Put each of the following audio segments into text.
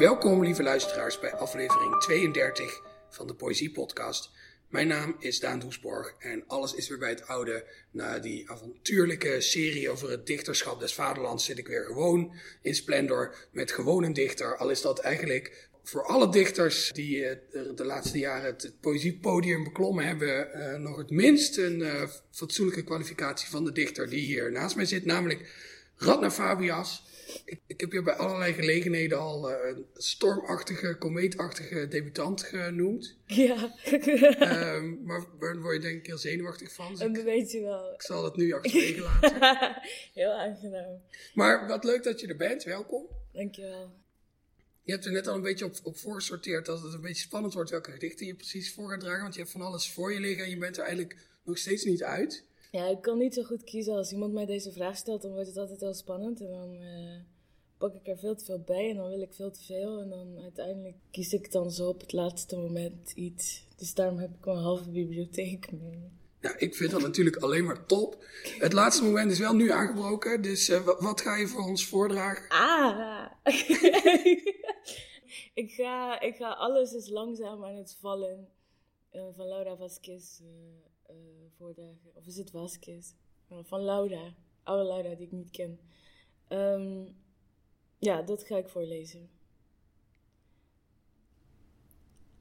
Welkom, lieve luisteraars, bij aflevering 32 van de Poëzie Podcast. Mijn naam is Daan Doesborg en alles is weer bij het oude. Na die avontuurlijke serie over het dichterschap des vaderlands zit ik weer gewoon in Splendor met gewoon een dichter. Al is dat eigenlijk voor alle dichters die uh, de laatste jaren het poëziepodium beklommen hebben, uh, nog het minst een uh, fatsoenlijke kwalificatie van de dichter die hier naast mij zit, namelijk Radna Fabias. Ik, ik, heb je bij allerlei gelegenheden al een stormachtige, komeetachtige debutant genoemd. Ja. um, maar daar word je denk ik heel zenuwachtig van. Dus dat weet je wel. Ik zal het nu achterwege laten. heel aangenaam. Maar wat leuk dat je er bent, welkom. Dankjewel. Je hebt er net al een beetje op, op voorgesorteerd dat het een beetje spannend wordt welke gedichten je precies voor gaat dragen. Want je hebt van alles voor je liggen en je bent er eigenlijk nog steeds niet uit. Ja, ik kan niet zo goed kiezen. Als iemand mij deze vraag stelt, dan wordt het altijd heel spannend. En dan uh, pak ik er veel te veel bij en dan wil ik veel te veel. En dan uiteindelijk kies ik dan zo op het laatste moment iets. Dus daarom heb ik mijn halve bibliotheek mee. Nou, ik vind dat natuurlijk alleen maar top. Het laatste moment is wel nu aangebroken, dus uh, wat ga je voor ons voordragen? Ah! ik, ga, ik ga Alles is langzaam aan het vallen uh, van Laura Vasquez voordragen. Of is het Vasquez? van Laura. Oude Laura die ik niet ken. Um, ja, dat ga ik voorlezen.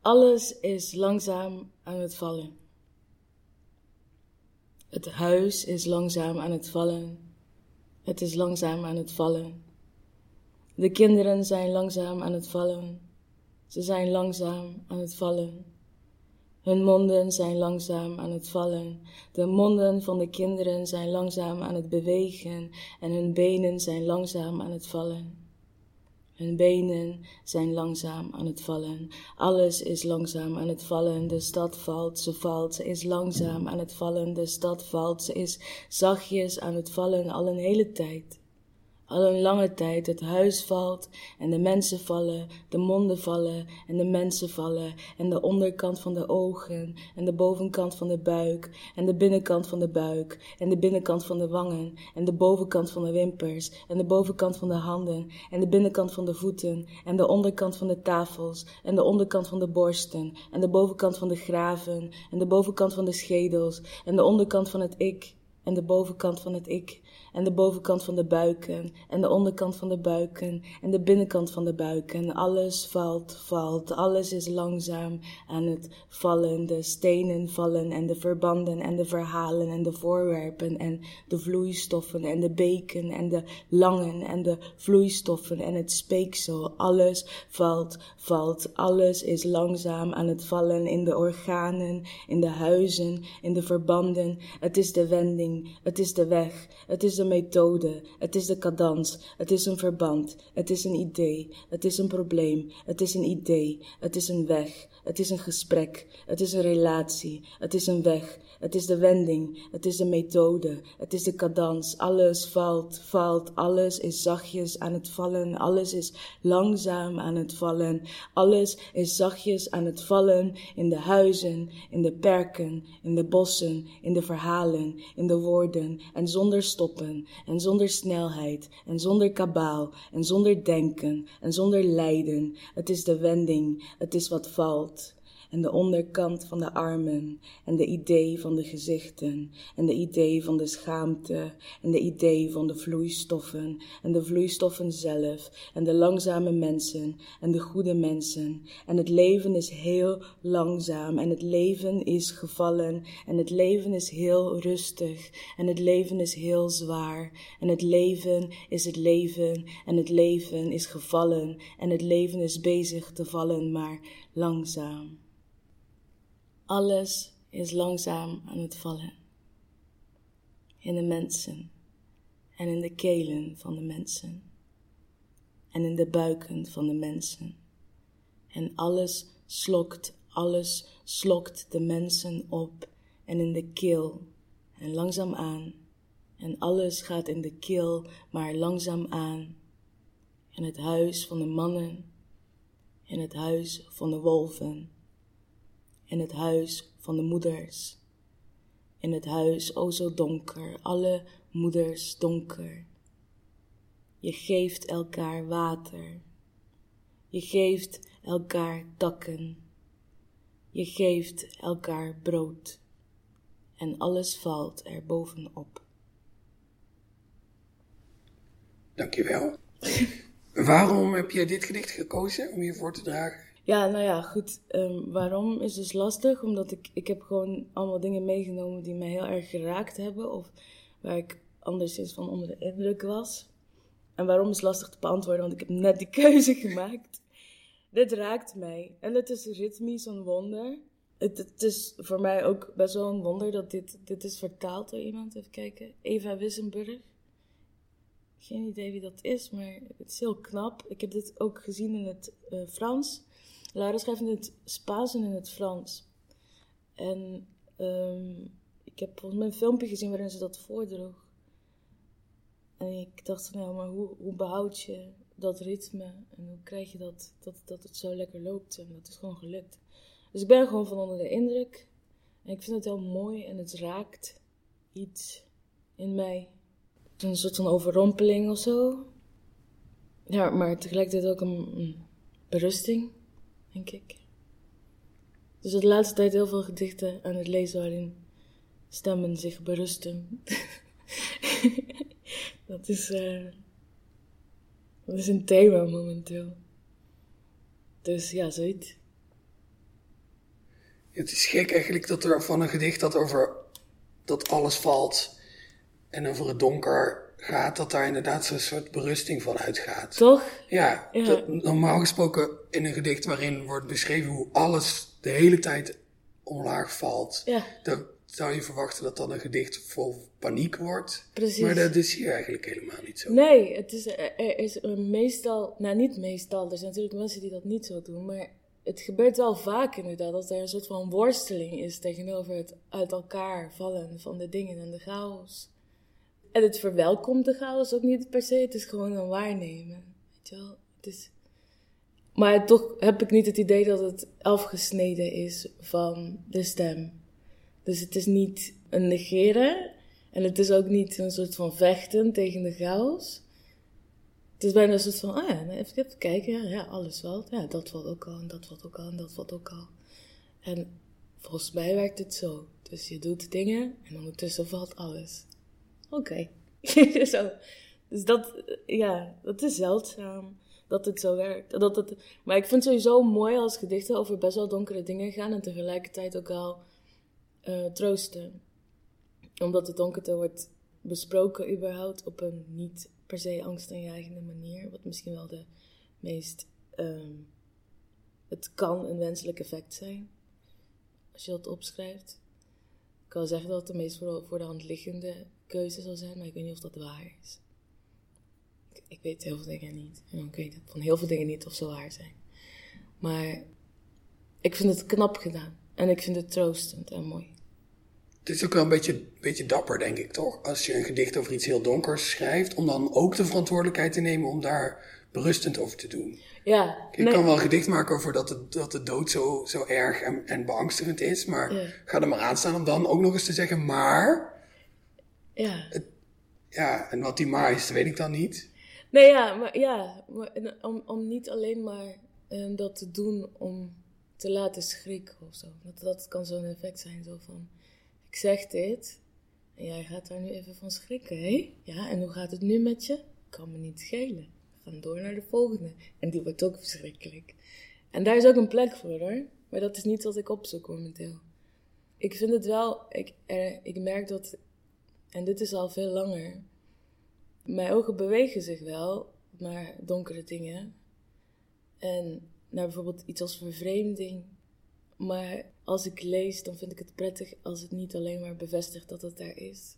Alles is langzaam aan het vallen. Het huis is langzaam aan het vallen. Het is langzaam aan het vallen. De kinderen zijn langzaam aan het vallen. Ze zijn langzaam aan het vallen. Hun monden zijn langzaam aan het vallen. De monden van de kinderen zijn langzaam aan het bewegen en hun benen zijn langzaam aan het vallen. Hun benen zijn langzaam aan het vallen. Alles is langzaam aan het vallen. De stad valt, ze valt, ze is langzaam aan het vallen. De stad valt, ze is zachtjes aan het vallen al een hele tijd. Al een lange tijd het huis valt en de mensen vallen, de monden vallen en de mensen vallen en de onderkant van de ogen en de bovenkant van de buik en de binnenkant van de buik en de binnenkant van de wangen en de bovenkant van de wimpers en de bovenkant van de handen en de binnenkant van de voeten en de onderkant van de tafels en de onderkant van de borsten en de bovenkant van de graven en de bovenkant van de schedels en de onderkant van het ik en de bovenkant van het ik en de bovenkant van de buiken en de onderkant van de buiken en de binnenkant van de buiken. Alles valt, valt, alles is langzaam aan het vallen. De stenen vallen en de verbanden en de verhalen en de voorwerpen en de vloeistoffen en de beken en de langen en de vloeistoffen en het speeksel. Alles valt, valt, alles is langzaam aan het vallen in de organen, in de huizen, in de verbanden. Het is de wending, het is de weg, is de methode, het is de cadans, het is een verband, het is een idee, het is een probleem, het is een idee, het is een weg, het is een gesprek, het is een relatie, het is een weg, het is de wending, het is de methode, het is de cadans. Alles valt, valt, alles is zachtjes aan het vallen, alles is langzaam aan het vallen, alles is zachtjes aan het vallen in de huizen, in de perken, in de bossen, in de verhalen, in de woorden en zonder stoppen en zonder snelheid en zonder kabaal en zonder denken en zonder lijden. Het is de wending, het is wat valt en de onderkant van de armen en de idee van de gezichten en de idee van de schaamte en de idee van de vloeistoffen en de vloeistoffen zelf en de langzame mensen en de goede mensen en het leven is heel langzaam en het leven is gevallen en het leven is heel rustig en het leven is heel zwaar en het leven is het leven en het leven is gevallen en het leven is bezig te vallen maar langzaam. Alles is langzaam aan het vallen. In de mensen en in de kelen van de mensen en in de buiken van de mensen. En alles slokt, alles slokt de mensen op en in de keel en langzaam aan. En alles gaat in de keel, maar langzaam aan. In het huis van de mannen, in het huis van de wolven in het huis van de moeders. In het huis, o zo donker, alle moeders donker. Je geeft elkaar water. Je geeft elkaar takken. Je geeft elkaar brood. En alles valt er bovenop. Dankjewel. Waarom heb je dit gedicht gekozen om je voor te dragen? Ja, nou ja, goed. Ehm, waarom is dus lastig? Omdat ik, ik heb gewoon allemaal dingen meegenomen die mij heel erg geraakt hebben. Of waar ik anderszins van onder de indruk was. En waarom is lastig te beantwoorden, want ik heb net die keuze gemaakt. Dit raakt mij. En het is ritmisch een wonder. Het, is voor mij ook best wel een wonder dat dit, dit is vertaald door iemand. Even kijken. Eva Wissenburg. Geen idee wie dat is, maar het is heel knap. Ik heb dit ook gezien in het uh, Frans. Lara schrijft in het Spaans en in het Frans. En um, ik heb volgens mij een filmpje gezien waarin ze dat voordroeg. En ik dacht nou, maar hoe, hoe behoud je dat ritme? En hoe krijg je dat, dat, dat het zo lekker loopt? En dat is gewoon gelukt. Dus ik ben gewoon van onder de indruk. En ik vind het heel mooi en het raakt iets in mij. Een soort van overrompeling of zo. Ja, maar tegelijkertijd ook een berusting, denk ik. Dus de laatste tijd heel veel gedichten aan het lezen waarin stemmen zich berusten. dat, is, uh, dat is een thema momenteel. Dus ja, zoiets. Het is gek eigenlijk dat er van een gedicht dat over dat alles valt en over het donker gaat, dat daar inderdaad zo'n soort berusting van uitgaat. Toch? Ja, Dat, normaal gesproken in een gedicht waarin wordt beschreven hoe alles de hele tijd omlaag valt. Ja zou je verwachten dat dan een gedicht vol paniek wordt. Precies. Maar dat is hier eigenlijk helemaal niet zo. Nee, het is, er is meestal, nou niet meestal, er zijn natuurlijk mensen die dat niet zo doen, maar het gebeurt wel vaak inderdaad dat er een soort van worsteling is tegenover het uit elkaar vallen van de dingen en de chaos. En het verwelkomt de chaos ook niet per se, het is gewoon een waarnemen. Weet je wel? Het is... Maar toch heb ik niet het idee dat het afgesneden is van de stem. Dus het is niet een negeren en het is ook niet een soort van vechten tegen de chaos. Het is bijna een soort van, ah ja, even, kijken, ja, ja, alles valt. Ja, dat valt ook al en dat valt ook al en dat valt ook al. En volgens mij werkt het zo. Dus je doet dingen en ondertussen valt alles. Oké. zo. Dus dat, ja, dat is zeldzaam dat het zo werkt. Dat het, maar ik vind het sowieso mooi als gedichten over best wel donkere dingen gaan en tegelijkertijd ook al uh, troosten. Omdat het donkerte wordt besproken überhaupt op een niet per se angstaanjagende manier. Wat misschien wel de meest... Um, het kan een wenselijk effect zijn. Als je dat opschrijft. Ik kan zeggen dat het de meest voor de hand liggende keuze zal zijn. Maar ik weet niet of dat waar is. Ik, ik weet heel veel dingen niet. Ik weet van heel veel dingen niet of ze waar zijn. Maar ik vind het knap gedaan. En ik vind het troostend en mooi. Het is ook wel een beetje, beetje dapper, denk ik, toch? Als je een gedicht over iets heel donkers schrijft, om dan ook de verantwoordelijkheid te nemen om daar berustend over te doen. Ja. Je kan wel een gedicht maken over dat de, dat de dood zo, zo erg en, en beangstigend is, maar ga er maar aan staan om dan ook nog eens te zeggen, maar. Ja. ja, en wat die maar is, weet ik dan niet. Nee, ja, maar ja, maar, om, om niet alleen maar uh, dat te doen om te laten schrikken of zo. Dat, dat kan zo'n effect zijn, zo van ik zeg dit en jij gaat daar nu even van schrikken, hé? Ja, en hoe gaat het nu met je? Kan me niet schelen. We gaan door naar de volgende. En die wordt ook verschrikkelijk. En daar is ook een plek voor hoor. Maar dat is niet wat ik opzoek momenteel. Ik vind het wel, ik, ik merk dat, en dit is al veel langer, mijn ogen bewegen zich wel naar donkere dingen. En naar bijvoorbeeld iets als vervreemding maar als ik lees, dan vind ik het prettig als het niet alleen maar bevestigt dat het daar is.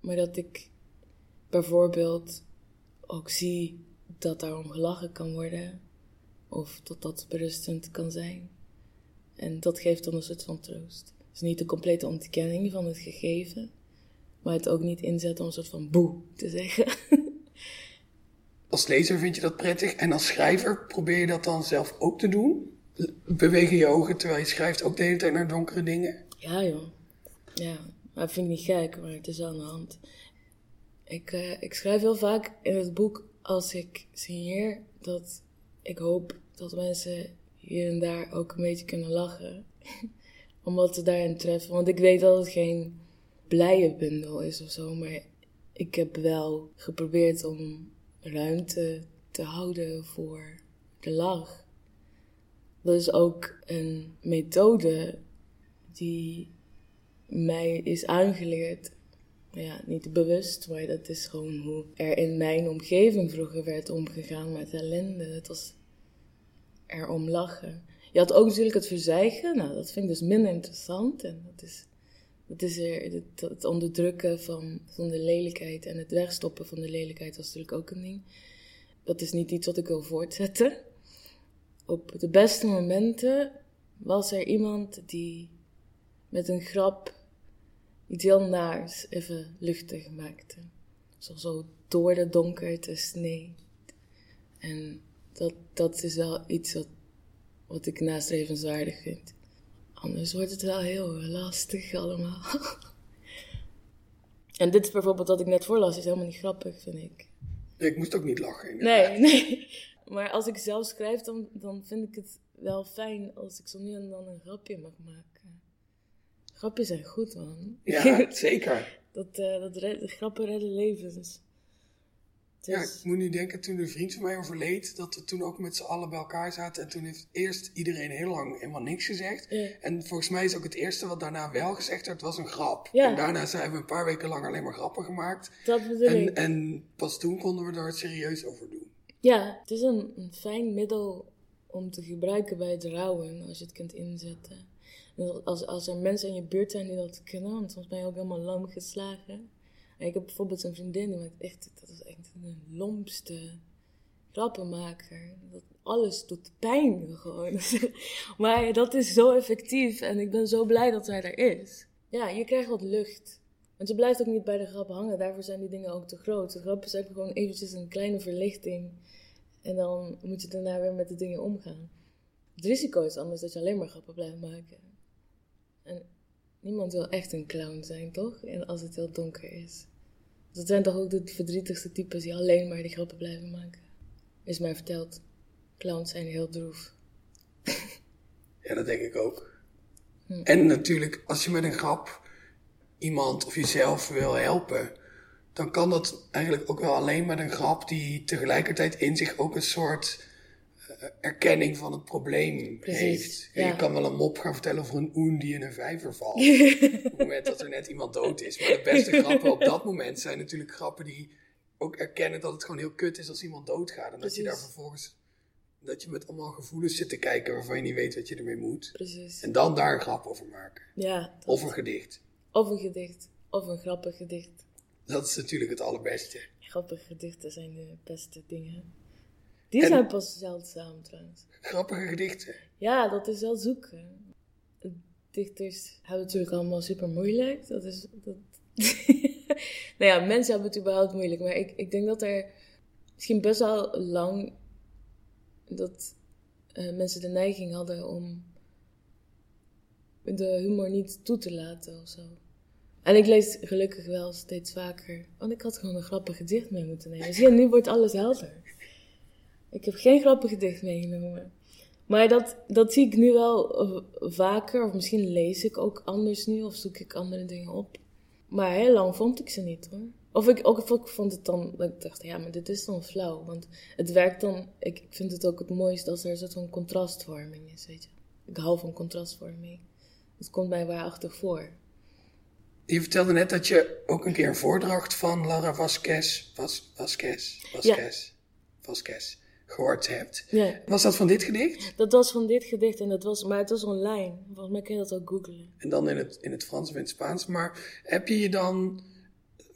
Maar dat ik bijvoorbeeld ook zie dat daarom gelachen kan worden. Of dat dat berustend kan zijn. En dat geeft dan een soort van troost. Dus niet de complete ontkenning van het gegeven. Maar het ook niet inzetten om een soort van boe te zeggen. Als lezer vind je dat prettig. En als schrijver probeer je dat dan zelf ook te doen? Bewegen je ogen terwijl je schrijft ook de hele tijd naar donkere dingen? Ja, joh. Ja, maar dat vind ik niet gek, maar het is aan de hand. Ik, uh, ik schrijf heel vaak in het boek als ik signeer dat ik hoop dat mensen hier en daar ook een beetje kunnen lachen. Om wat ze daarin treffen. Want ik weet dat het geen blije bundel is of zo. Maar ik heb wel geprobeerd om ruimte te houden voor de lach. Dat is ook een methode die mij is aangeleerd. Ja, niet bewust, maar dat is gewoon hoe er in mijn omgeving vroeger werd omgegaan met ellende. Het was er om lachen. Je had ook natuurlijk het verzeigen, nou dat vind ik dus minder interessant. En dat is, dat is er, het, het onderdrukken van, van de lelijkheid en het wegstoppen van de lelijkheid was natuurlijk ook een ding. Dat is niet iets wat ik wil voortzetten. Op de beste momenten was er iemand die met een grap iets heel naars even luchtig maakte. Zo, zo door de donkerte snee. En dat, dat is wel iets wat, wat ik nastrevenswaardig vind. Anders wordt het wel heel lastig allemaal. en dit is bijvoorbeeld wat ik net voorlas, is helemaal niet grappig, vind ik. ik moest ook niet lachen. Nee, nee. Maar als ik zelf schrijf, dan, dan vind ik het wel fijn als ik zo nu en dan een grapje mag maken. Grapjes zijn goed, man. Ja, zeker. dat, uh, dat red, grappen redden levens. Ja, ik moet nu denken, toen een vriend van mij overleed, dat we toen ook met z'n allen bij elkaar zaten. En toen heeft eerst iedereen heel lang helemaal niks gezegd. En volgens mij is ook het eerste wat daarna wel gezegd werd, was een grap. Ja. En daarna zijn we een paar weken lang alleen maar grappen gemaakt. Dat bedoel en, ik. En pas toen konden we daar het serieus over doen. Ja, het is een, een fijn middel om te gebruiken bij het rouwen, als je het kunt inzetten. Als, als er mensen in je buurt zijn die dat kunnen, want soms ben je ook helemaal lam geslagen. Ik heb bijvoorbeeld een vriendin, die echt, dat is echt een lompste grappenmaker. Dat alles doet pijn gewoon. maar dat is zo effectief en ik ben zo blij dat zij er is. Ja, je krijgt wat lucht. Want je blijft ook niet bij de grap hangen, daarvoor zijn die dingen ook te groot. De grap is gewoon eventjes een kleine verlichting. En dan moet je daarna weer met de dingen omgaan. Het risico is anders dat je alleen maar grappen blijft maken. En niemand wil echt een clown zijn, toch? En als het heel donker is. Dat zijn toch ook de verdrietigste types die alleen maar die grappen blijven maken. Is mij verteld. Clowns zijn heel droef. ja, dat denk ik ook. Hm. En natuurlijk, als je met een grap iemand of jezelf wil helpen, dan kan dat eigenlijk ook wel alleen met een grap die tegelijkertijd in zich ook een soort erkenning van het probleem heeft. Ja. Je kan wel een mop gaan vertellen over een oen die in een vijver valt. op het moment dat er net iemand dood is. Maar de beste grappen op dat moment zijn natuurlijk grappen die ook erkennen dat het gewoon heel kut is als iemand doodgaat. En dat je daar vervolgens dat je met allemaal gevoelens zit te kijken waarvan je niet weet wat je ermee moet. Precies. En dan daar een grap over maken. Ja. Of een gedicht. Of een gedicht. Of een grappig gedicht. Dat is natuurlijk het allerbeste. Grappige gedichten zijn de beste dingen. Die zijn pas zeldzaam trouwens. Grappige gedichten? Ja, dat is wel zoeken. Dichters hebben het natuurlijk allemaal super moeilijk. Dat is. Dat... nou ja, mensen hebben het überhaupt moeilijk. Maar ik, ik denk dat er misschien best wel lang. dat uh, mensen de neiging hadden om. de humor niet toe te laten of zo. En ik lees gelukkig wel steeds vaker. Want ik had gewoon een grappig gedicht mee moeten nemen. Zie je, nu wordt alles helder. Ik heb geen grappig gedicht meegenomen. Maar dat, dat zie ik nu wel uh, vaker. Of misschien lees ik ook anders nu. Of zoek ik andere dingen op. Maar heel lang vond ik ze niet hoor. Of ik, ook, of ik vond het dan, dat ik dacht, ja, maar dit is dan flauw. Want het werkt dan, ik, ik vind het ook het mooiste als er een soort van contrastvorming is, weet je. Ik hou van contrastvorming. Het komt mij waarachtig voor. Je vertelde net dat je ook een keer een voordracht van Laura Vasquez, Vas, Vasquez, Vasquez, ja. Vasquez gehoord hebt. Ja. Was dat van dit gedicht? Dat was van dit gedicht, en dat was, maar het was online. Volgens mij kun je dat ook googlen. En dan in het, in het Frans of in het Spaans. Maar heb je je dan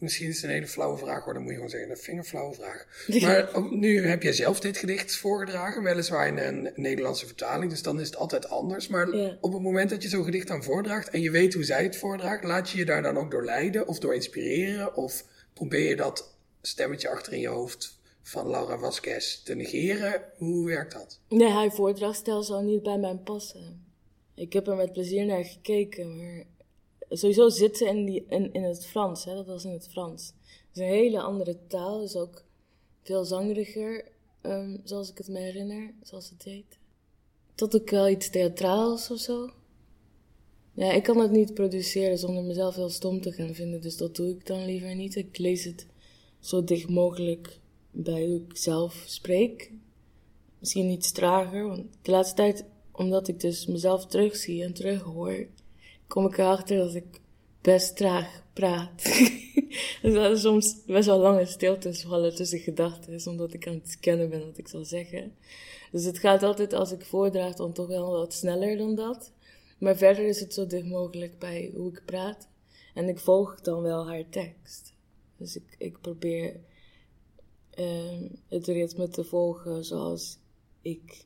Misschien is het een hele flauwe vraag hoor, dan moet je gewoon zeggen, een vingerflauwe vraag. Maar nu heb jij zelf dit gedicht voorgedragen, weliswaar in een Nederlandse vertaling, dus dan is het altijd anders. Maar op het moment dat je zo'n gedicht dan voordraagt en je weet hoe zij het voordraagt, laat je je daar dan ook door leiden of door inspireren? Of probeer je dat stemmetje achter in je hoofd van Laura Vasquez te negeren? Hoe werkt dat? Nee, haar voordrachtstijl zou niet bij mij passen. Ik heb er met plezier naar gekeken, maar sowieso zitten in, die, in, in het Frans, hè, dat was in het Frans. Het is een hele andere taal, is ook veel zangeriger. ehm, zoals ik het me herinner, zoals het heet. Tot ik wel iets theatraals of zo. Ja, ik kan het niet produceren zonder mezelf heel stom te gaan vinden, dus dat doe ik dan liever niet. Ik lees het zo dicht mogelijk bij hoe ik zelf spreek. Misschien iets trager, want de laatste tijd, omdat ik dus mezelf terugzie en terughoor, kom ik erachter dat ik best traag praat. dus dat is soms best wel lange stiltes vallen tussen gedachten, omdat ik aan het scannen ben wat ik zal zeggen. Dus het gaat altijd als ik voordraag dan toch wel wat sneller dan dat. Maar verder is het zo dicht mogelijk bij hoe ik praat. En ik volg dan wel haar tekst. Dus ik, ik probeer het ritme te volgen zoals ik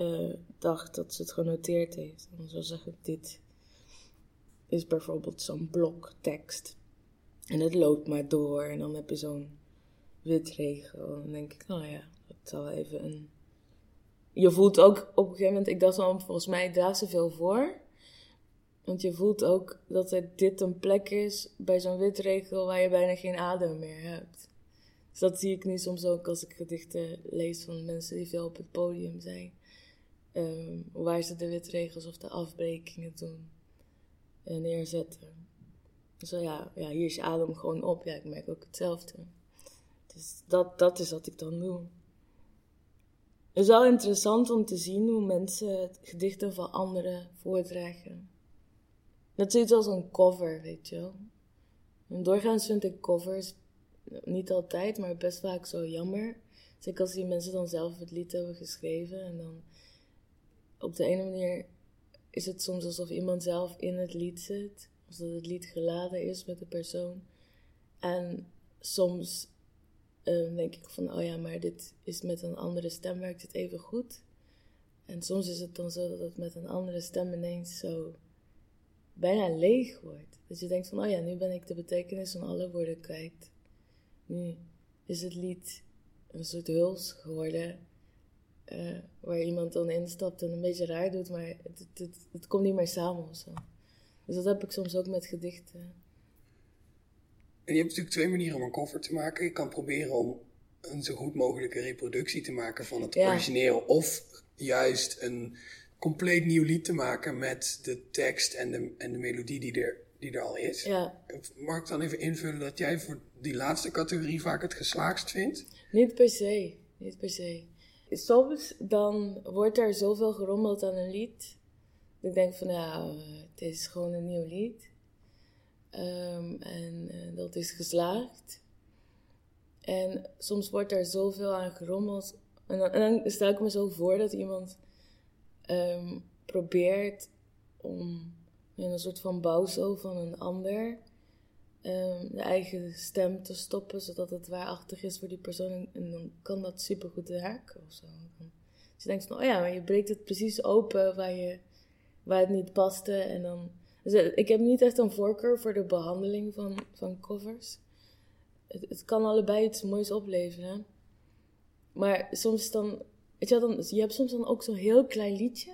uh, dacht dat ze het genoteerd heeft. Dan zou zeggen, dit is bijvoorbeeld zo'n blok tekst. En het loopt maar door en dan heb je zo'n witregel. En dan denk ik, nou ja, dat zal even een... Je voelt ook op een gegeven moment, ik dacht dan, volgens mij draagt ze veel voor. Want je voelt ook dat dit een plek is bij zo'n witregel waar je bijna geen adem meer hebt. Dus dat zie ik nu soms ook als ik gedichten lees van mensen die veel op het podium zijn. Um, waar ze de witregels of de afbrekingen doen en neerzetten. Dus ja, ja, hier is je adem gewoon op. Ja, ik merk ook hetzelfde. Dus dat, dat is wat ik dan doe. Het is wel interessant om te zien hoe mensen gedichten van anderen voordragen. Net zoiets als een cover, weet je wel. En doorgaans vind ik covers, niet altijd, maar best vaak zo jammer. Zeker als die mensen dan zelf het lied hebben geschreven. En dan op de ene manier is het soms alsof iemand zelf in het lied zit. Alsof het lied geladen is met de persoon. En soms um, denk ik van, oh ja, maar dit is met een andere stem werkt het even goed. En soms is het dan zo dat het met een andere stem ineens zo bijna leeg wordt. Dat je denkt van, oh ja, nu ben ik de betekenis van alle woorden kwijt. Nu is het lied een soort huls geworden. Uh, waar iemand dan instapt en een beetje raar doet, maar het, het, het, komt niet meer samen of zo. Dus dat heb ik soms ook met gedichten. En je hebt natuurlijk twee manieren om een cover te maken. Je kan proberen om een zo goed mogelijke reproductie te maken van het origineel. Of juist een compleet nieuw lied te maken met de tekst en de, en de melodie die er, die er al is. Ja. Mag ik dan even invullen dat jij voor die laatste categorie vaak het geslaagst vindt? Niet per se, niet per se. Soms dan wordt er zoveel gerommeld aan een lied. Dat ik denk van ja, het is gewoon een nieuw lied. Um, en uh, dat is geslaagd. En soms wordt er zoveel aan gerommeld. En dan, en dan stel ik me zo voor dat iemand um, probeert om een soort van bouwsel van een ander de eigen stem te stoppen, zodat het waarachtig is voor die persoon. En dan kan dat supergoed werken of zo. Dus je denkt van, oh ja, maar je breekt het precies open waar, je, waar het niet paste. En dan, dus eh, ik heb niet echt een voorkeur voor de behandeling van, van covers. Het, het kan allebei iets moois opleveren. Maar soms dan Weet je, dan, je hebt soms dan ook zo'n heel klein liedje.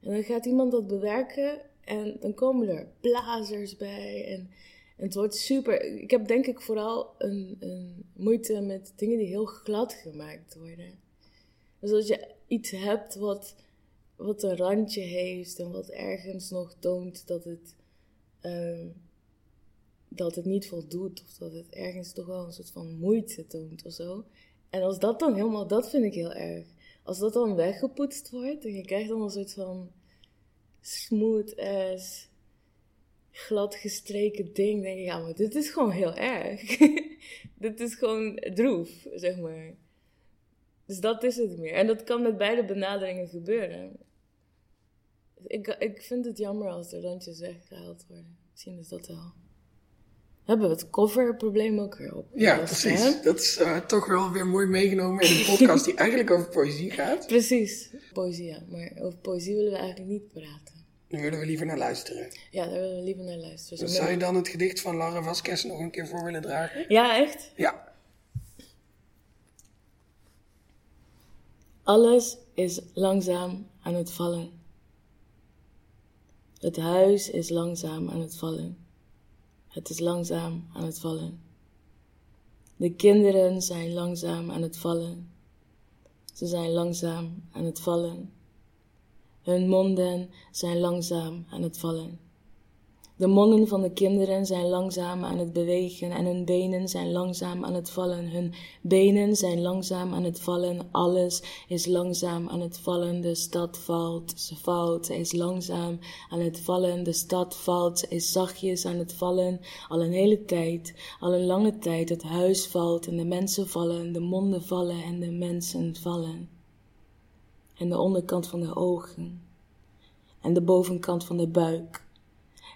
En dan gaat iemand dat bewerken. En dan komen er blazers bij. En, het wordt super. Ik heb denk ik vooral een, een moeite met dingen die heel glad gemaakt worden. Dus als je iets hebt wat, wat een randje heeft. En wat ergens nog toont dat het. Um, dat het niet voldoet. Of dat het ergens toch wel een soort van moeite toont of zo. En als dat dan helemaal, dat vind ik heel erg als dat dan weggepoetst wordt en je krijgt dan een soort van smooth ass, glad gestreken ding, denk ik, ja, maar dit is gewoon heel erg. dit is gewoon droef, zeg maar. Dus dat is het meer. En dat kan met beide benaderingen gebeuren. Ik, ik vind het jammer als er randjes weggehaald worden. Misschien is dat wel hebben we het coverprobleem ook weer op. Ja, precies. Dat is uh, toch wel weer mooi meegenomen in een podcast die eigenlijk over poëzie gaat. Precies, poëzie, ja. Maar over poëzie willen we eigenlijk niet praten. Daar willen we liever naar luisteren. Ja, daar willen we liever naar luisteren. Dus zou je dan het gedicht van Lara Vasquez nog een keer voor willen dragen? Ja, echt? Ja. Alles is langzaam aan het vallen. Het huis is langzaam aan het vallen. Het is langzaam aan het vallen. De kinderen zijn langzaam aan het vallen. Ze zijn langzaam aan het vallen. Hun monden zijn langzaam aan het vallen. De monden van de kinderen zijn langzaam aan het bewegen en hun benen zijn langzaam aan het vallen. Hun benen zijn langzaam aan het vallen. Alles is langzaam aan het vallen. De stad valt, ze valt, ze is langzaam aan het vallen. De stad valt, is zachtjes aan het vallen. Al een hele tijd, al een lange tijd. Het huis valt en de mensen vallen, de monden vallen en de mensen vallen. En de onderkant van de ogen en de bovenkant van de buik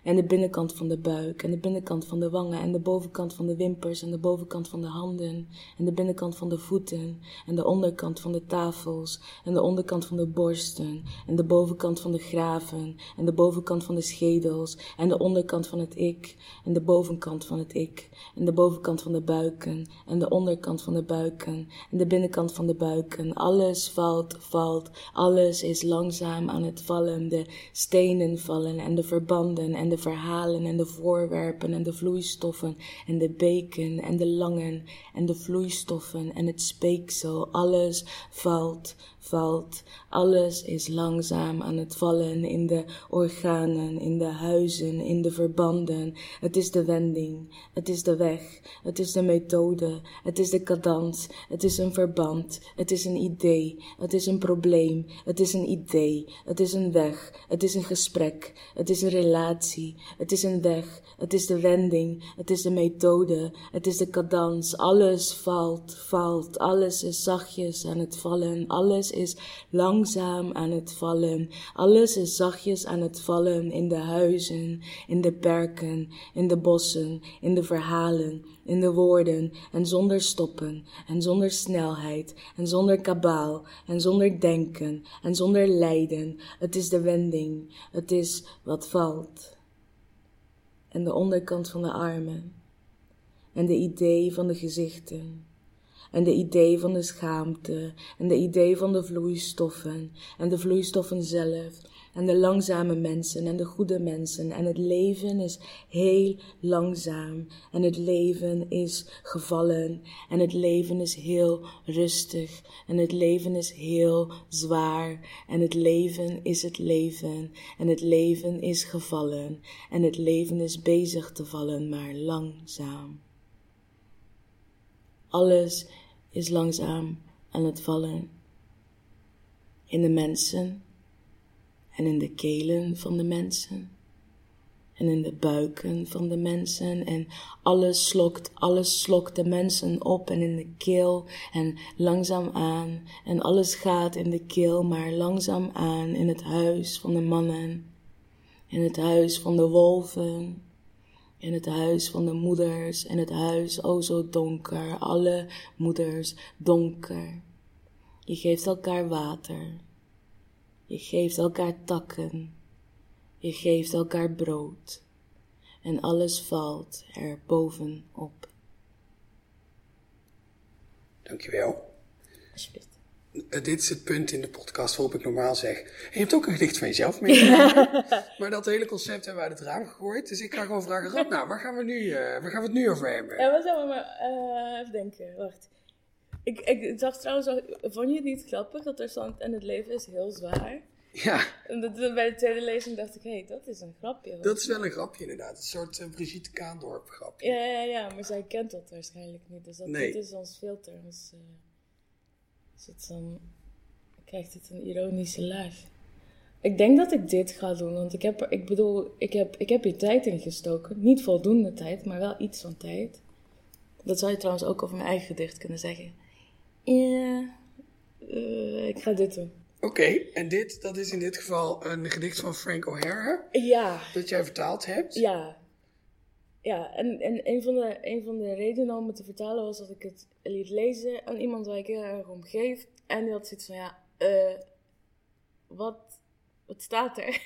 en de binnenkant van de buik, en de binnenkant van de wangen, en de bovenkant van de wimpers, en de bovenkant van de handen, en de binnenkant van de voeten, en de onderkant van de tafels, en de onderkant van de borsten, en de bovenkant van de graven, en de bovenkant van de schedels, en de onderkant van het ik, en de bovenkant van het ik, en de bovenkant van de buiken, en de onderkant van de buiken, en de binnenkant van de buiken. Alles valt, valt, alles is langzaam aan het vallen, de stenen vallen, en de verbanden, en de verhalen en de voorwerpen en de vloeistoffen en de beken en de langen en de vloeistoffen en het speeksel. Alles valt, valt. Alles is langzaam aan het vallen in de organen, in de huizen, in de verbanden. Het is de wending, het is de weg, het is de methode, het is de cadans, het is een verband, het is een idee, het is een probleem, het is een idee, het is een weg, het is een gesprek, het is een relatie, het is een weg, het is de wending, het is de methode, het is de cadans. Alles valt, valt, alles is zachtjes aan het vallen, alles is langzaam aan het vallen. Alles is zachtjes aan het vallen in de huizen, in de perken, in de bossen, in de verhalen, in de woorden en zonder stoppen en zonder snelheid en zonder kabaal en zonder denken en zonder lijden. Het is de wending, het is wat valt. En de onderkant van de armen en de idee van de gezichten en de idee van de schaamte en de idee van de vloeistoffen en de vloeistoffen zelf en de langzame mensen en de goede mensen en het leven is heel langzaam en het leven is gevallen en het leven is heel rustig en het leven is heel zwaar en het leven is het leven en het leven is gevallen en het leven is bezig te vallen maar langzaam. Alles is langzaam aan het vallen. In de mensen en in de kelen van de mensen en in de buiken van de mensen. En alles slokt, alles slokt de mensen op en in de keel. En langzaam aan en alles gaat in de keel, maar langzaam aan in het huis van de mannen, in het huis van de wolven, in het huis van de moeders, en het huis, o oh zo donker, alle moeders donker. Je geeft elkaar water. Je geeft elkaar takken. Je geeft elkaar brood. En alles valt er bovenop. Dankjewel. Alsjeblieft. Eh, dit is het punt in de podcast waarop ik normaal zeg. je hebt ook een gedicht van jezelf meegenomen. maar dat hele concept hebben we uit het raam gegooid. Dus ik ga gewoon vragen: Rad, nou, waar gaan we, nu, uh, waar gaan we het nu over hebben? Ja, wat zijn we maar. Uh, even denken, wacht. Ik, ik zag trouwens, vond je het niet grappig dat er stond en het leven is heel zwaar? Ja. En dat, bij de tweede lezing dacht ik, hé, hey, dat is een grapje. Dat is wel een grapje inderdaad, een soort uh, Brigitte Kaandorp grapje. Ja, ja, ja, maar zij kent dat waarschijnlijk niet. Dus dat, nee. dit is ons filter. Dus, uh, dus het dan krijgt het een ironische laag. Ik denk dat ik dit ga doen, want ik heb, ik bedoel, ik heb, ik heb hier tijd in gestoken. Niet voldoende tijd, maar wel iets van tijd. Dat zou je trouwens ook over mijn eigen gedicht kunnen zeggen. Ja, uh, ik ga dit doen. Oké, en dit, dat is in dit geval een gedicht van Frank O'Hara. Ja. Dat jij vertaald hebt. Ja. Ja, en, en een, van de, een van de redenen om het te vertalen was dat ik het liet lezen aan iemand waar ik heel erg om geef. En die had zoiets van, ja, uh, wat, wat staat er?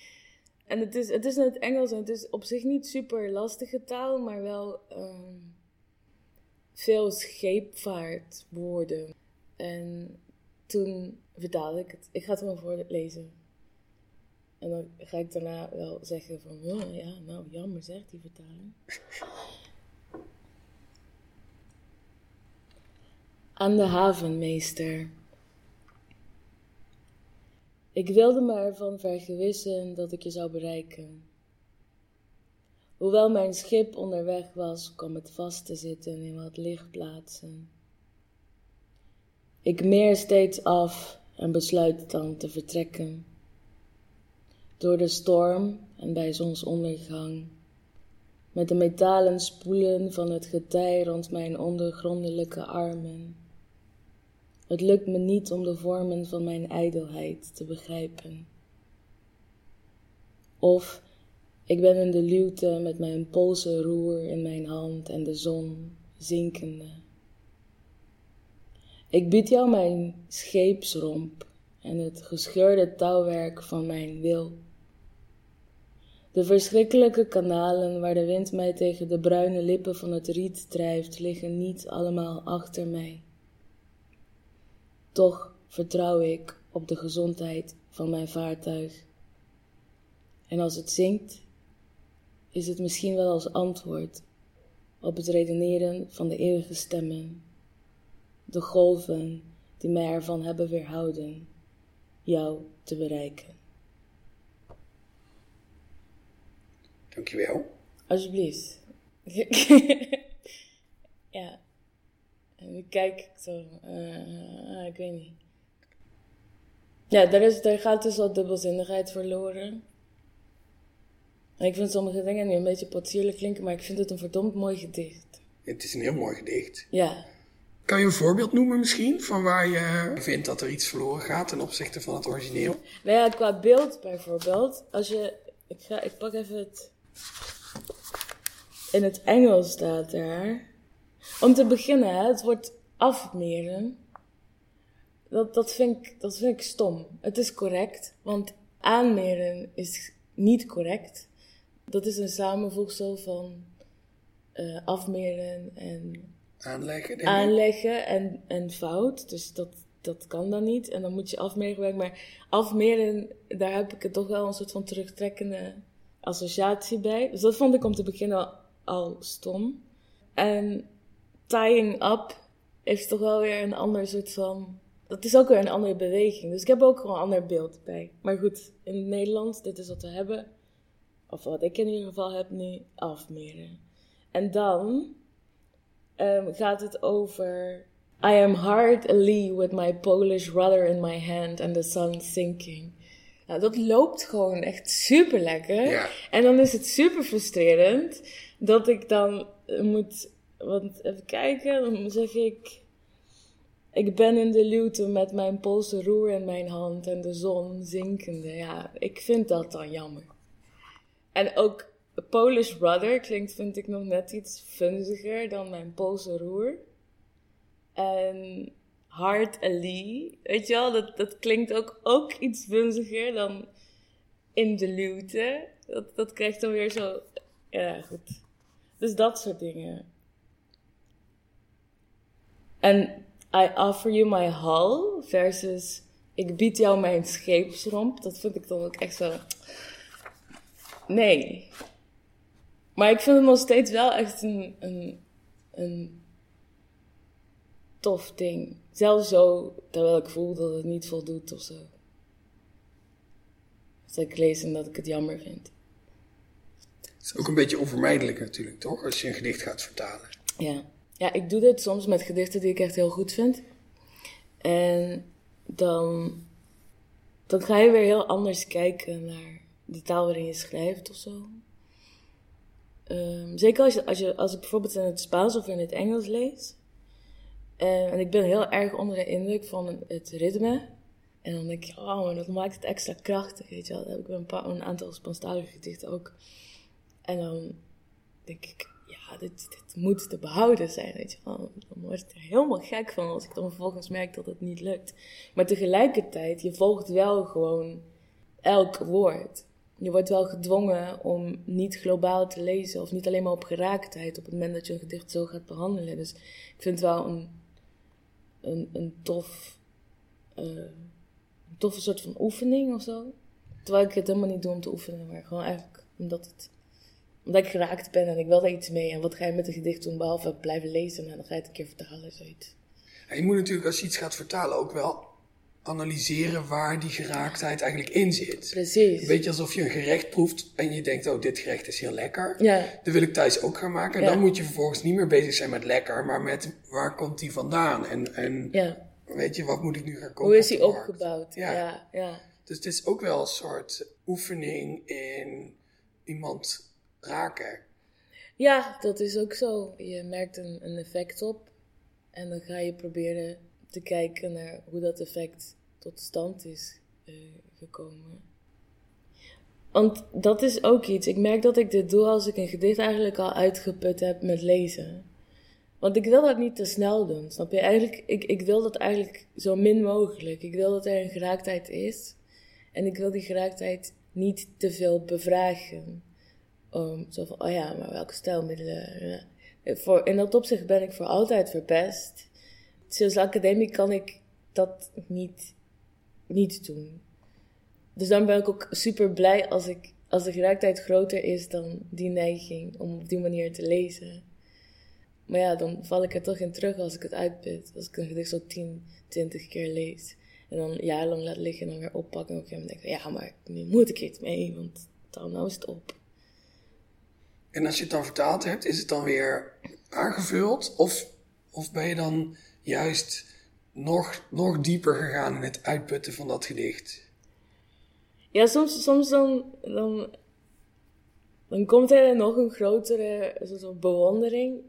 en het is, het is in het Engels en het is op zich niet super lastige taal, maar wel um, veel scheepvaartwoorden. En toen vertaalde ik het. Ik ga het gewoon voorlezen. En dan ga ik daarna wel zeggen van, oh, ja, nou jammer zeg, die vertaling. Aan de havenmeester. Ik wilde me ervan vergewissen dat ik je zou bereiken. Hoewel mijn schip onderweg was, kwam het vast te zitten in wat lichtplaatsen. Ik meer steeds af en besluit dan te vertrekken. Door de storm en bij zonsondergang, met de metalen spoelen van het getij rond mijn ondergrondelijke armen. Het lukt me niet om de vormen van mijn ijdelheid te begrijpen. Of ik ben in de luwte met mijn polsen roer in mijn hand en de zon zinkende. Ik bied jou mijn scheepsromp en het gescheurde touwwerk van mijn wil. De verschrikkelijke kanalen waar de wind mij tegen de bruine lippen van het riet drijft, liggen niet allemaal achter mij. Toch vertrouw ik op de gezondheid van mijn vaartuig. En als het zinkt, is het misschien wel als antwoord op het redeneren van de eeuwige stemmen, de golven die mij ervan hebben weerhouden jou te bereiken. Dankjewel. Alsjeblieft. ja. En ik kijk zo, uh, ik weet niet. Ja, daar, is, daar gaat dus wat dubbelzinnigheid verloren. En ik vind sommige dingen nu een beetje potsierlijk klinken, maar ik vind het een verdomd mooi gedicht. Het is een heel mooi gedicht. Ja. Kan je een voorbeeld noemen misschien, van waar je vindt dat er iets verloren gaat ten opzichte van het origineel? Nou ja, qua beeld bijvoorbeeld. Als je, ik, ga, ik pak even het, in het Engels staat er. Om te beginnen, hè, het wordt afmeren. Dat, dat, vind ik, dat vind ik stom. Het is correct, want aanmeren is niet correct. Dat is een samenvoegsel van uh, afmeren en aanleggen, aanleggen en, en fout. Dus dat, dat kan dan niet. En dan moet je afmeren gebruiken. Maar afmeren, daar heb ik het toch wel een soort van terugtrekkende associatie bij. Dus dat vond ik om te beginnen al, stom. En tying up heeft toch wel weer een ander soort van. Dat is ook weer een andere beweging. Dus ik heb ook gewoon een ander beeld bij. Maar goed, in het Nederlands, dit is wat we hebben. Of wat ik in ieder geval heb nu, afmeren. En dan um, gaat het over. I am hard a lee with my Polish rudder in my hand and the sun sinking. Nou, dat loopt gewoon echt super lekker. Ja. En dan is het super frustrerend dat ik dan moet want even kijken, dan zeg ik. Ik ben in de luwte met mijn Poolse roer in mijn hand en de zon zinkende. Ja, ik vind dat dan jammer. En ook Polish Rudder klinkt, vind ik, nog net iets funziger dan mijn Poolse roer. En Hard Ali, weet je wel, dat, dat klinkt ook, ook iets funziger dan in de luwte. Dat, dat krijgt dan weer zo, ja goed. Dus dat soort dingen. En I offer you my hull versus ik bied jou mijn scheepsromp. Dat vind ik dan ook echt zo. Nee. Maar ik vind het nog steeds wel echt een, een, een tof ding. Zelfs zo, terwijl ik voel dat het niet voldoet of zo. Dat ik lees en dat ik het jammer vind. Het is ook een beetje onvermijdelijk natuurlijk, toch? Als je een gedicht gaat vertalen. Ja. Ja, ik doe dit soms met gedichten die ik echt heel goed vind. En dan, dan ga je weer heel anders kijken naar de taal waarin je schrijft of zo. Um, zeker als, je, als, je, als ik bijvoorbeeld in het Spaans of in het Engels lees. En, en ik ben heel erg onder de indruk van het ritme. En dan denk ik, oh, maar dat maakt het extra krachtig, weet je wel. Dan heb ik een, paar, een aantal Spaanstalige gedichten ook. En dan denk ik, dit, dit moet te behouden zijn, weet je wel. Dan word ik er helemaal gek van als ik dan vervolgens merk dat het niet lukt. Maar tegelijkertijd, je volgt wel gewoon elk woord. Je wordt wel gedwongen om niet globaal te lezen of niet alleen maar op geraaktheid op het moment dat je een gedicht zo gaat behandelen. Dus ik vind het wel een, een, een tof, uh, een toffe soort van oefening of zo. Terwijl ik het helemaal niet doe om te oefenen, maar gewoon eigenlijk omdat het omdat ik geraakt ben en ik wil daar iets mee. En wat ga je met een gedicht doen behalve blijven lezen en dan ga je het een keer vertalen, zoiets. Je moet natuurlijk als je iets gaat vertalen ook wel analyseren waar die geraaktheid eigenlijk in zit. Precies. Een beetje alsof je een gerecht proeft en je denkt, oh, dit gerecht is heel lekker. Ja. Dat wil ik thuis ook gaan maken. En Ja. dan moet je vervolgens niet meer bezig zijn met lekker, maar met waar komt die vandaan? En, en Ja. weet je, wat moet ik nu gaan kopen? Hoe is die opgebouwd? Ja. ja. ja. Dus het is ook wel een soort oefening in iemand raken. Ja, dat is ook zo. Je merkt een, een effect op en dan ga je proberen te kijken naar hoe dat effect tot stand is eh, gekomen. Want dat is ook iets. Ik merk dat ik dit doe als ik een gedicht eigenlijk al uitgeput heb met lezen. Want ik wil dat niet te snel doen, snap je? Eigenlijk, ik, ik wil dat eigenlijk zo min mogelijk. Ik wil dat er een geraaktheid is. En ik wil die geraaktheid niet te veel bevragen. Um, zo van, oh ja, maar welke stijlmiddelen? Ja. Voor, in dat opzicht ben ik voor altijd verpest. De academie kan ik dat niet, niet doen. Dus dan ben ik ook super blij als, ik, als de geraaktheid groter is dan die neiging om op die manier te lezen. Maar ja, dan val ik er toch in terug als ik het uitput. Als ik een gedicht zo 10, 20 keer lees. En dan jarenlang laat liggen en dan weer oppakken. En op een gegeven moment denk ik, ja, maar nu moet ik iets mee, want dan nou is het op. En als je het dan vertaald hebt, is het dan weer aangevuld? Of, of ben je dan juist nog, nog dieper gegaan in het uitputten van dat gedicht? Ja, soms, soms dan, dan, dan komt er nog een grotere soort bewondering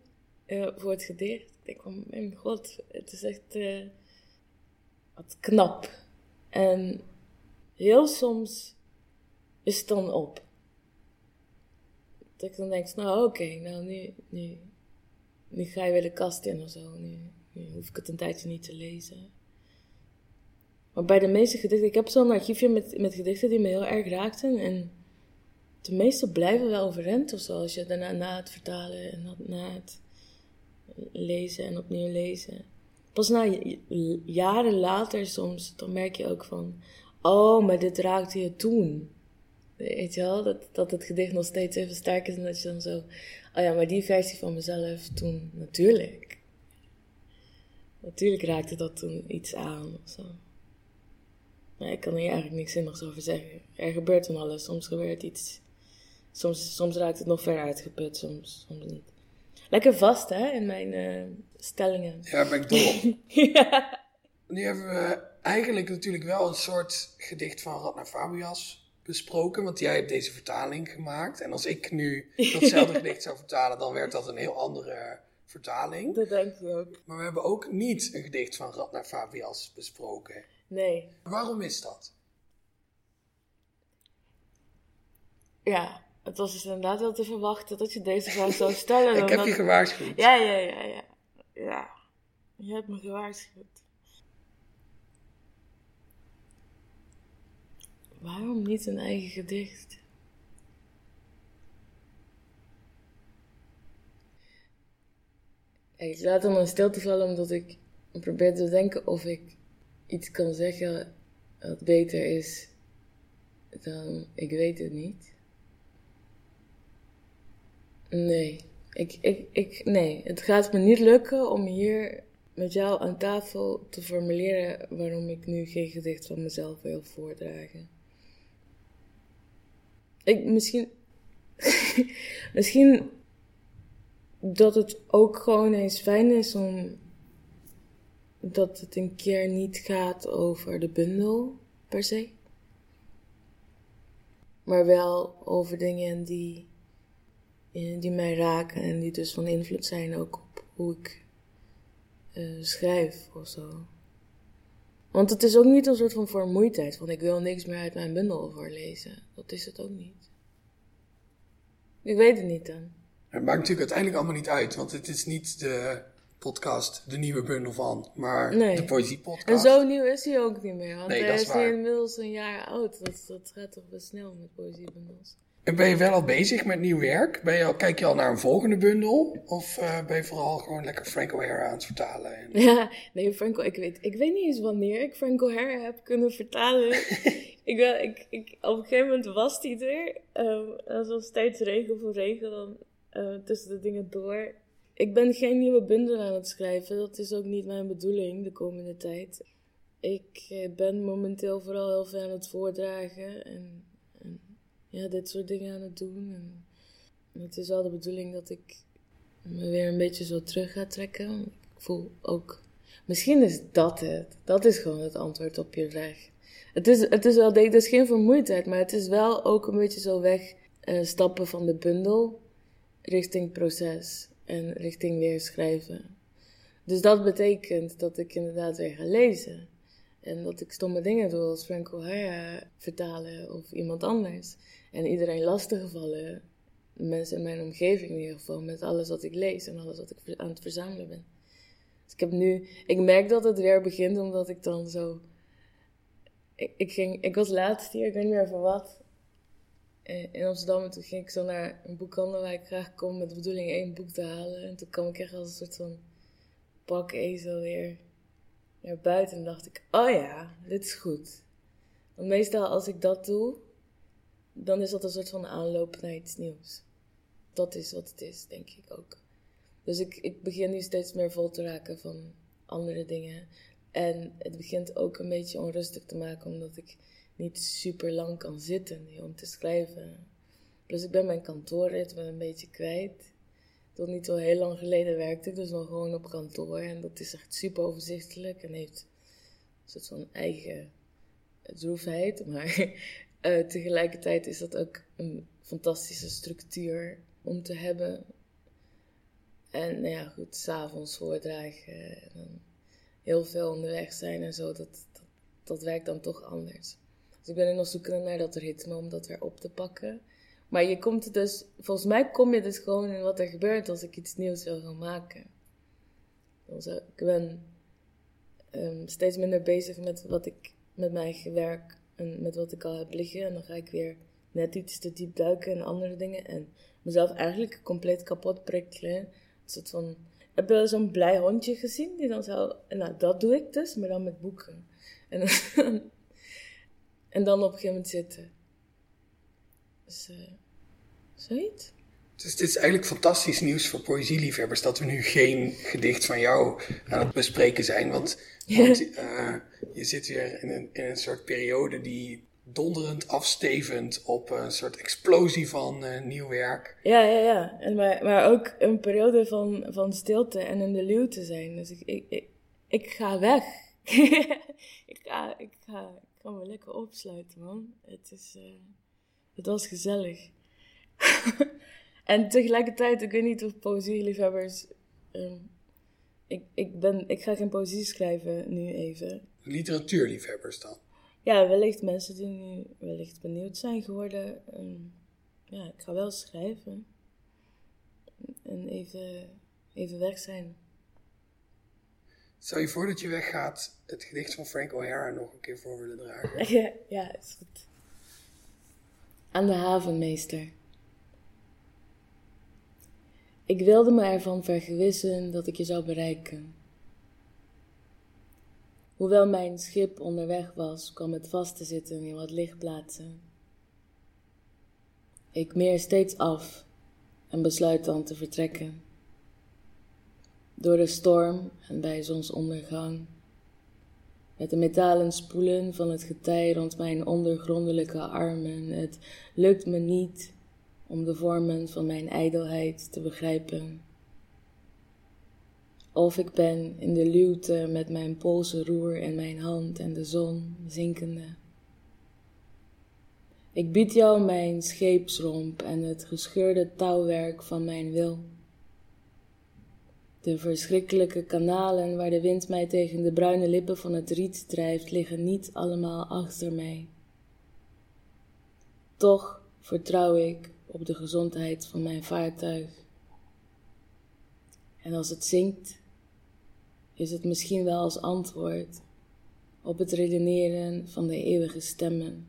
eh, voor het gedicht. Ik denk van, mijn god, het is echt eh, wat knap. En heel soms is het dan op. Dat ik dan denk, nou oké, nou nu, nu, nu ga je weer de kast in of zo. Nu hoef ik het een tijdje niet te lezen. Maar bij de meeste gedichten, ik heb zo'n archiefje met, met gedichten die me heel erg raakten. En de meeste blijven wel overeind of zo. Als je daarna na het vertalen en na- het lezen en opnieuw lezen. Pas na jaren later soms, dan merk je ook van... Oh, maar dit raakte je toen. Weet je wel, dat, dat het gedicht nog steeds even sterk is. En dat je dan zo... Oh ja, maar die versie van mezelf toen, natuurlijk. Natuurlijk raakte dat toen iets aan of zo. Nee, ik kan hier eigenlijk niks zinnigs over zeggen. Er gebeurt van alles. Soms gebeurt iets. Soms, soms raakt het nog verder uitgeput, soms, soms niet. Lekker vast, hè, in mijn eh, stellingen. Ja, ben ik dol ja. Nu hebben we eigenlijk natuurlijk wel een soort gedicht van Radna Fabias besproken, want jij hebt deze vertaling gemaakt. En als ik nu datzelfde gedicht zou vertalen, dan werd dat een heel andere vertaling. Dat denk ik ook. Maar we hebben ook niet een gedicht van Radna Fabias besproken. Nee. Waarom is dat? Ja, het was dus inderdaad wel te verwachten dat je deze vraag zou stellen. Ik heb je gewaarschuwd. Ja, ja, ja, ja. Ja. Je hebt me gewaarschuwd. Waarom niet een eigen gedicht? Ik laat hem in stilte vallen omdat ik probeer te denken of ik iets kan zeggen wat beter is dan ik weet het niet. Nee, ik, ik, ik, nee, het gaat me niet lukken om hier met jou aan tafel te formuleren waarom ik nu geen gedicht van mezelf wil voordragen. Ik, misschien, misschien dat het ook gewoon eens fijn is om dat het een keer niet gaat over de bundel per se, maar wel over dingen die eh, die mij raken en die dus van invloed zijn ook op hoe ik eh, schrijf of zo. Want het is ook niet een soort van vermoeidheid, van ik wil niks meer uit mijn bundel voorlezen. Dat is het ook niet. Ik weet het niet dan. Het maakt natuurlijk uiteindelijk allemaal niet uit, want het is niet de podcast, de nieuwe bundel van, maar Nee. de poëziepodcast. En zo nieuw is hij ook niet meer, want Nee, hij dat is is nu inmiddels een jaar oud. Dat, dat gaat toch best snel met poëziebundels. En ben je wel al bezig met nieuw werk? Ben je al, kijk je al naar een volgende bundel? Of eh, ben je vooral gewoon lekker Frank O'Hara aan het vertalen? En... Ja, nee, Franco, ik weet, ik weet niet eens wanneer ik Franco O'Hara heb kunnen vertalen. ik, wel, ik, ik, op een gegeven moment was die er. Um, dat was steeds regel voor regel dan, eh, tussen de dingen door. Ik ben geen nieuwe bundel aan het schrijven. Dat is ook niet mijn bedoeling de komende tijd. Ik eh, ben momenteel vooral heel veel aan het voordragen en, en ja, dit soort dingen aan het doen. En het is wel de bedoeling dat ik me weer een beetje zo terug ga trekken. Ik voel ook. Misschien is dat het. Dat is gewoon het antwoord op je vraag. Het is, het is wel, het is geen vermoeidheid, maar het is wel ook een beetje zo weg uh, stappen van de bundel richting proces en richting weer schrijven. Dus dat betekent dat ik inderdaad weer ga lezen. En dat ik stomme dingen doe als Frank O'Hara vertalen of iemand anders. En iedereen lastiggevallen, mensen in mijn omgeving in ieder geval, met alles wat ik lees en alles wat ik aan het verzamelen ben. Dus ik heb nu, ik merk dat het weer begint omdat ik dan zo. Ik, ik, ging, ik was laatst hier, ik weet niet meer voor wat, in Amsterdam. En toen ging ik zo naar een boekhandel waar ik graag kom met de bedoeling één boek te halen. En toen kwam ik echt als een soort van pak ezel weer naar buiten en dacht ik, oh ja, dit is goed. Want meestal als ik dat doe, dan is dat een soort van aanloop naar iets nieuws. Dat is wat het is, denk ik ook. Dus ik, ik begin nu steeds meer vol te raken van andere dingen. En het begint ook een beetje onrustig te maken, omdat ik niet super lang kan zitten om te schrijven. Plus ik ben mijn kantoorritme een beetje kwijt. Tot niet zo heel lang geleden werkte ik dus nog gewoon op kantoor. En dat is echt super overzichtelijk en heeft een soort van eigen droefheid. Maar uh, tegelijkertijd is dat ook een fantastische structuur om te hebben. En nou ja, goed, s'avonds voordragen en heel veel onderweg zijn en zo, dat, dat werkt dan toch anders. Ik ben nog zoekende naar dat ritme om dat weer op te pakken. Maar je komt dus, volgens mij kom je dus gewoon in wat er gebeurt als ik iets nieuws wil gaan maken. Ik ben um, steeds minder bezig met wat ik met mijn werk en met wat ik al heb liggen. En dan ga ik weer net iets te diep duiken in andere dingen. En mezelf eigenlijk compleet kapot prikkelen. Een soort van. Heb je zo'n blij hondje gezien? Die dan zo. Nou, dat doe ik dus, maar dan met boeken. En dan, en dan op een gegeven moment zitten. Dus, uh, zoiets. Dus dit is eigenlijk fantastisch nieuws voor poëzieliefhebbers dat we nu geen gedicht van jou aan het bespreken zijn. Want, want uh, je zit weer in een, in een soort periode die donderend afstevend op een soort explosie van uh, nieuw werk. Ja, ja, ja. En maar, maar ook een periode van, van stilte en in de luw te zijn. Dus ik, ik, ik, ik ga weg. ik, ga, ik, ga, ik ga me lekker opsluiten, man. Het is... Uh, het was gezellig. en tegelijkertijd, ik weet niet of poëzieliefhebbers... Um, ik, ik, ben, ik ga geen poëzie schrijven nu even. Literatuurliefhebbers dan? Ja, wellicht mensen die nu wellicht benieuwd zijn geworden. Um, ja, ik ga wel schrijven. En even, even weg zijn. Stel je voor dat je weggaat het gedicht van Frank O'Hara nog een keer voor willen dragen? Ja, ja, is goed aan de havenmeester. Ik wilde me ervan vergewissen dat ik je zou bereiken. Hoewel mijn schip onderweg was, kwam het vast te zitten in wat lichtplaatsen. Ik meer steeds af en besluit dan te vertrekken. Door de storm en bij zonsondergang met de metalen spoelen van het getij rond mijn ondergrondelijke armen. Het lukt me niet om de vormen van mijn ijdelheid te begrijpen. Of ik ben in de luwte met mijn polsen roer in mijn hand en de zon zinkende. Ik bied jou mijn scheepsromp en het gescheurde touwwerk van mijn wil. De verschrikkelijke kanalen waar de wind mij tegen de bruine lippen van het riet drijft, liggen niet allemaal achter mij. Toch vertrouw ik op de gezondheid van mijn vaartuig. En als het zinkt, is het misschien wel als antwoord op het redeneren van de eeuwige stemmen,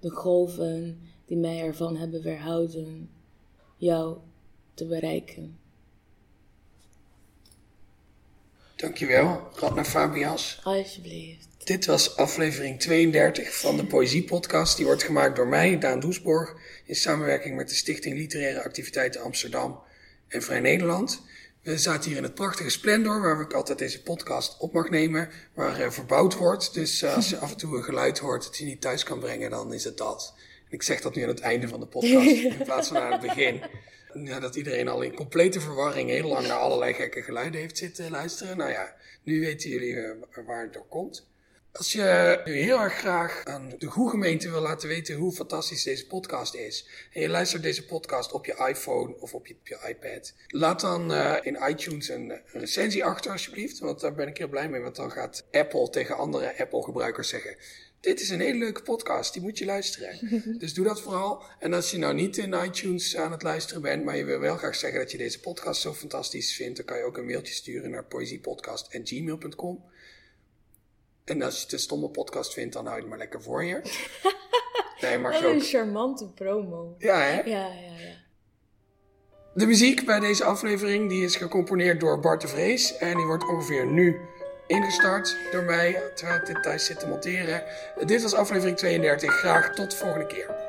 de golven die mij ervan hebben weerhouden jou te bereiken. Dankjewel, Radna Fabias. Alsjeblieft. Dit was aflevering 32 van de Poëziepodcast. Die wordt gemaakt door mij, Daan Doesborg, in samenwerking met de Stichting Literaire Activiteiten Amsterdam en Vrij Nederland. We zaten hier in het prachtige Splendor, waar ik altijd deze podcast op mag nemen, waar uh, verbouwd wordt. Dus uh, als je af en toe een geluid hoort dat je niet thuis kan brengen, dan is het dat. Ik zeg dat nu aan het einde van de podcast, in plaats van aan het begin. Ja, dat iedereen al in complete verwarring heel lang naar allerlei gekke geluiden heeft zitten luisteren. Nou ja, nu weten jullie uh, waar het door komt. Als je nu heel erg graag aan de goede gemeente wil laten weten hoe fantastisch deze podcast is, en je luistert deze podcast op je iPhone of op je, op je iPad, laat dan uh, in iTunes een, een, recensie achter alsjeblieft, want daar ben ik heel blij mee, want dan gaat Apple tegen andere Apple-gebruikers zeggen, dit is een hele leuke podcast, die moet je luisteren. dus doe dat vooral. En als je nou niet in iTunes aan het luisteren bent, maar je wil wel graag zeggen dat je deze podcast zo fantastisch vindt, dan kan je ook een mailtje sturen naar poëziepodcast.gmail.com. En als je het een stomme podcast vindt, dan hou je het maar lekker voor je. Nee, maar ook... een charmante promo. Ja, hè? Ja, ja, ja. De muziek bij deze aflevering die is gecomponeerd door Bart de Vrees. En die wordt ongeveer nu ingestart door mij, terwijl ik dit thuis zit te monteren. Dit was aflevering 32. Graag tot de volgende keer.